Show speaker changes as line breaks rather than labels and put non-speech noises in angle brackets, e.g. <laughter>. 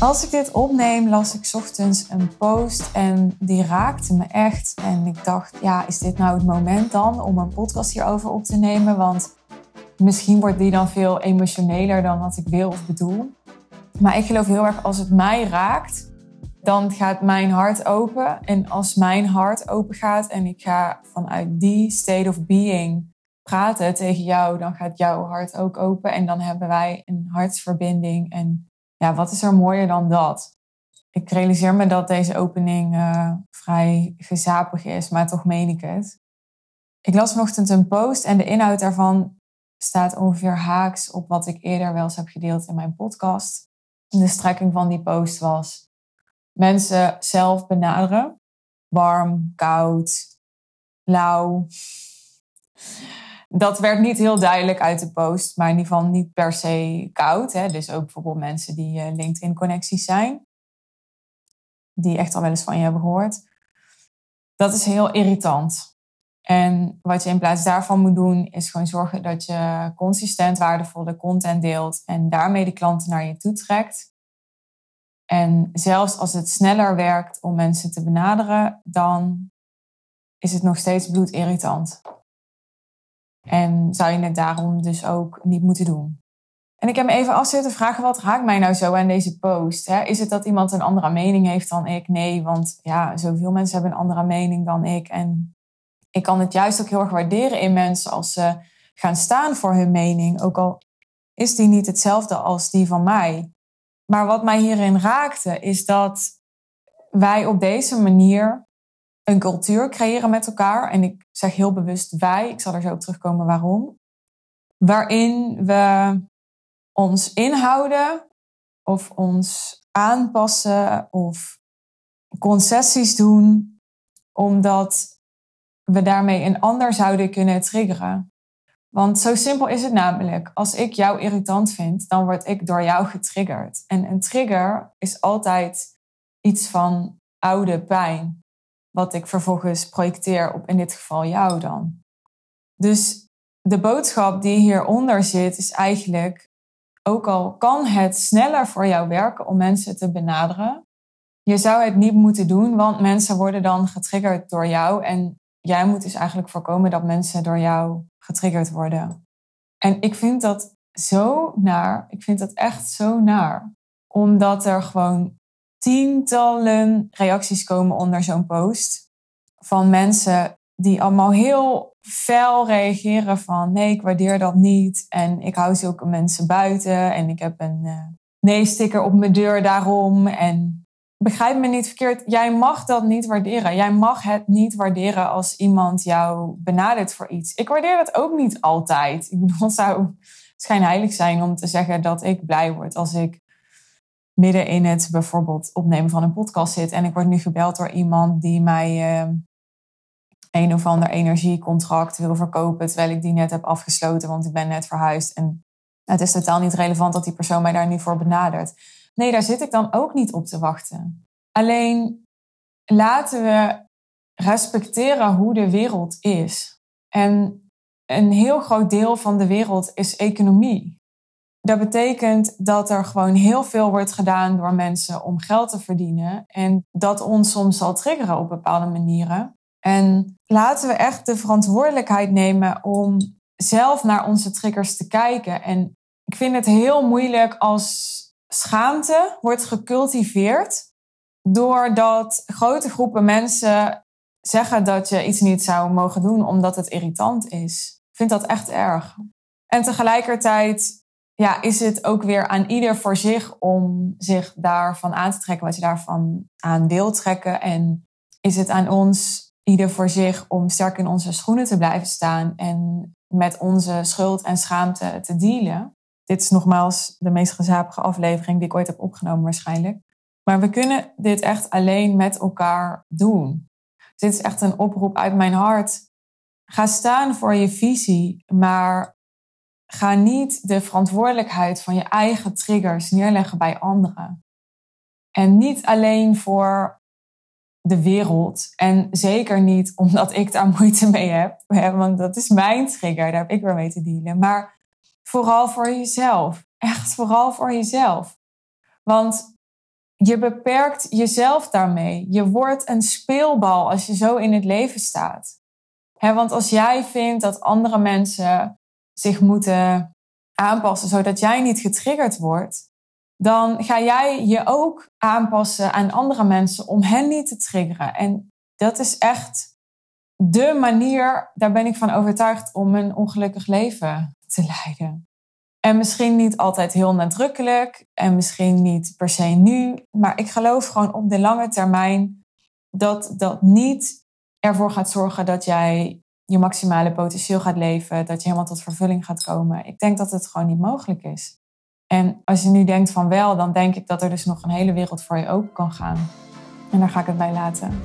Als ik dit opneem, las ik ochtends een post en die raakte me echt. En ik dacht, ja, is dit nou het moment dan om een podcast hierover op te nemen? Want misschien wordt die dan veel emotioneler dan wat ik wil of bedoel. Maar ik geloof heel erg, als het mij raakt, dan gaat mijn hart open. En als mijn hart open gaat en ik ga vanuit die state of being praten tegen jou, dan gaat jouw hart ook open. En dan hebben wij een hartsverbinding. En ja, wat is er mooier dan dat? Ik realiseer me dat deze opening uh, vrij gezapig is, maar toch meen ik het. Ik las vanochtend een post en de inhoud daarvan staat ongeveer haaks op wat ik eerder wel eens heb gedeeld in mijn podcast. De strekking van die post was mensen zelf benaderen. Warm, koud, lauw. Dat werd niet heel duidelijk uit de post, maar in ieder geval niet per se koud. Hè. Dus ook bijvoorbeeld mensen die uh, LinkedIn-connecties zijn, die echt al wel eens van je hebben gehoord. Dat is heel irritant. En wat je in plaats daarvan moet doen, is gewoon zorgen dat je consistent waardevolle content deelt en daarmee de klanten naar je toe trekt. En zelfs als het sneller werkt om mensen te benaderen, dan is het nog steeds bloedirritant. En zou je het daarom dus ook niet moeten doen. En ik heb me even af zitten vragen, wat raakt mij nou zo aan deze post? Is het dat iemand een andere mening heeft dan ik? Nee, want ja, zoveel mensen hebben een andere mening dan ik. En ik kan het juist ook heel erg waarderen in mensen als ze gaan staan voor hun mening. Ook al is die niet hetzelfde als die van mij. Maar wat mij hierin raakte, is dat wij op deze manier een cultuur creëren met elkaar. En ik zeg heel bewust wij, ik zal er zo op terugkomen waarom. Waarin we ons inhouden of ons aanpassen of concessies doen, omdat we daarmee een ander zouden kunnen triggeren. Want zo simpel is het namelijk. Als ik jou irritant vind, dan word ik door jou getriggerd. En een trigger is altijd iets van oude pijn wat ik vervolgens projecteer op in dit geval jou dan. Dus de boodschap die hieronder zit is eigenlijk, ook al kan het sneller voor jou werken om mensen te benaderen, je zou het niet moeten doen, want mensen worden dan getriggerd door jou en jij moet dus eigenlijk voorkomen dat mensen door jou getriggerd worden. En ik vind dat zo naar. Ik vind dat echt zo naar. Omdat er gewoon tientallen reacties komen onder zo'n post. Van mensen die allemaal heel fel reageren van nee, ik waardeer dat niet. En ik hou zulke mensen buiten. En ik heb een uh, nee-sticker op mijn deur daarom. En begrijp me niet verkeerd. Jij mag dat niet waarderen. Jij mag het niet waarderen als iemand jou benadert voor iets. Ik waardeer dat ook niet altijd. Ik bedoel, het zou schijnheilig zijn om te zeggen dat ik blij word als ik midden in het bijvoorbeeld opnemen van een podcast zit en ik word nu gebeld door iemand die mij uh, een of ander energiecontract wil verkopen terwijl ik die net heb afgesloten, want ik ben net verhuisd en het is totaal niet relevant dat die persoon mij daar nu voor benadert. Nee, daar zit ik dan ook niet op te wachten. Alleen laten we respecteren hoe de wereld is. En een heel groot deel van de wereld is economie. Dat betekent dat er gewoon heel veel wordt gedaan door mensen om geld te verdienen. En dat ons soms zal triggeren op bepaalde manieren. En laten we echt de verantwoordelijkheid nemen om zelf naar onze triggers te kijken. En ik vind het heel moeilijk als schaamte wordt gecultiveerd doordat grote groepen mensen zeggen dat je iets niet zou mogen doen omdat het irritant is. Ik vind dat echt erg. En tegelijkertijd ja, is het ook weer aan ieder voor zich om zich daarvan aan te trekken wat je daarvan aan wil trekken. En is het aan ons, ieder voor zich, om sterk in onze schoenen te blijven staan en met onze schuld en schaamte te dealen. Dit is nogmaals de meest gezapige aflevering die ik ooit heb opgenomen waarschijnlijk. Maar we kunnen dit echt alleen met elkaar doen. dit is echt een oproep uit mijn hart. Ga staan voor je visie, maar ga niet de verantwoordelijkheid van je eigen triggers neerleggen bij anderen. En niet alleen voor de wereld. En zeker niet omdat ik daar <laughs> moeite mee heb. Want dat is mijn trigger, daar heb ik weer mee te dealen. Maar vooral voor jezelf. Echt vooral voor jezelf. Want je beperkt jezelf daarmee. Je wordt een speelbal als je zo in het leven staat. want als jij vindt dat andere mensen zich moeten aanpassen zodat jij niet getriggerd wordt, dan ga jij je ook aanpassen aan andere mensen om hen niet te triggeren. En dat is echt de manier, daar ben ik van overtuigd, om een ongelukkig leven te leiden. En misschien niet altijd heel nadrukkelijk en misschien niet per se nu, maar ik geloof gewoon op de lange termijn dat dat niet ervoor gaat zorgen dat jij je maximale potentieel gaat leven, dat je helemaal tot vervulling gaat komen. Ik denk dat het gewoon niet mogelijk is. En als je nu denkt van wel, dan denk ik dat er dus nog een hele wereld voor je open kan gaan. En daar ga ik het bij laten.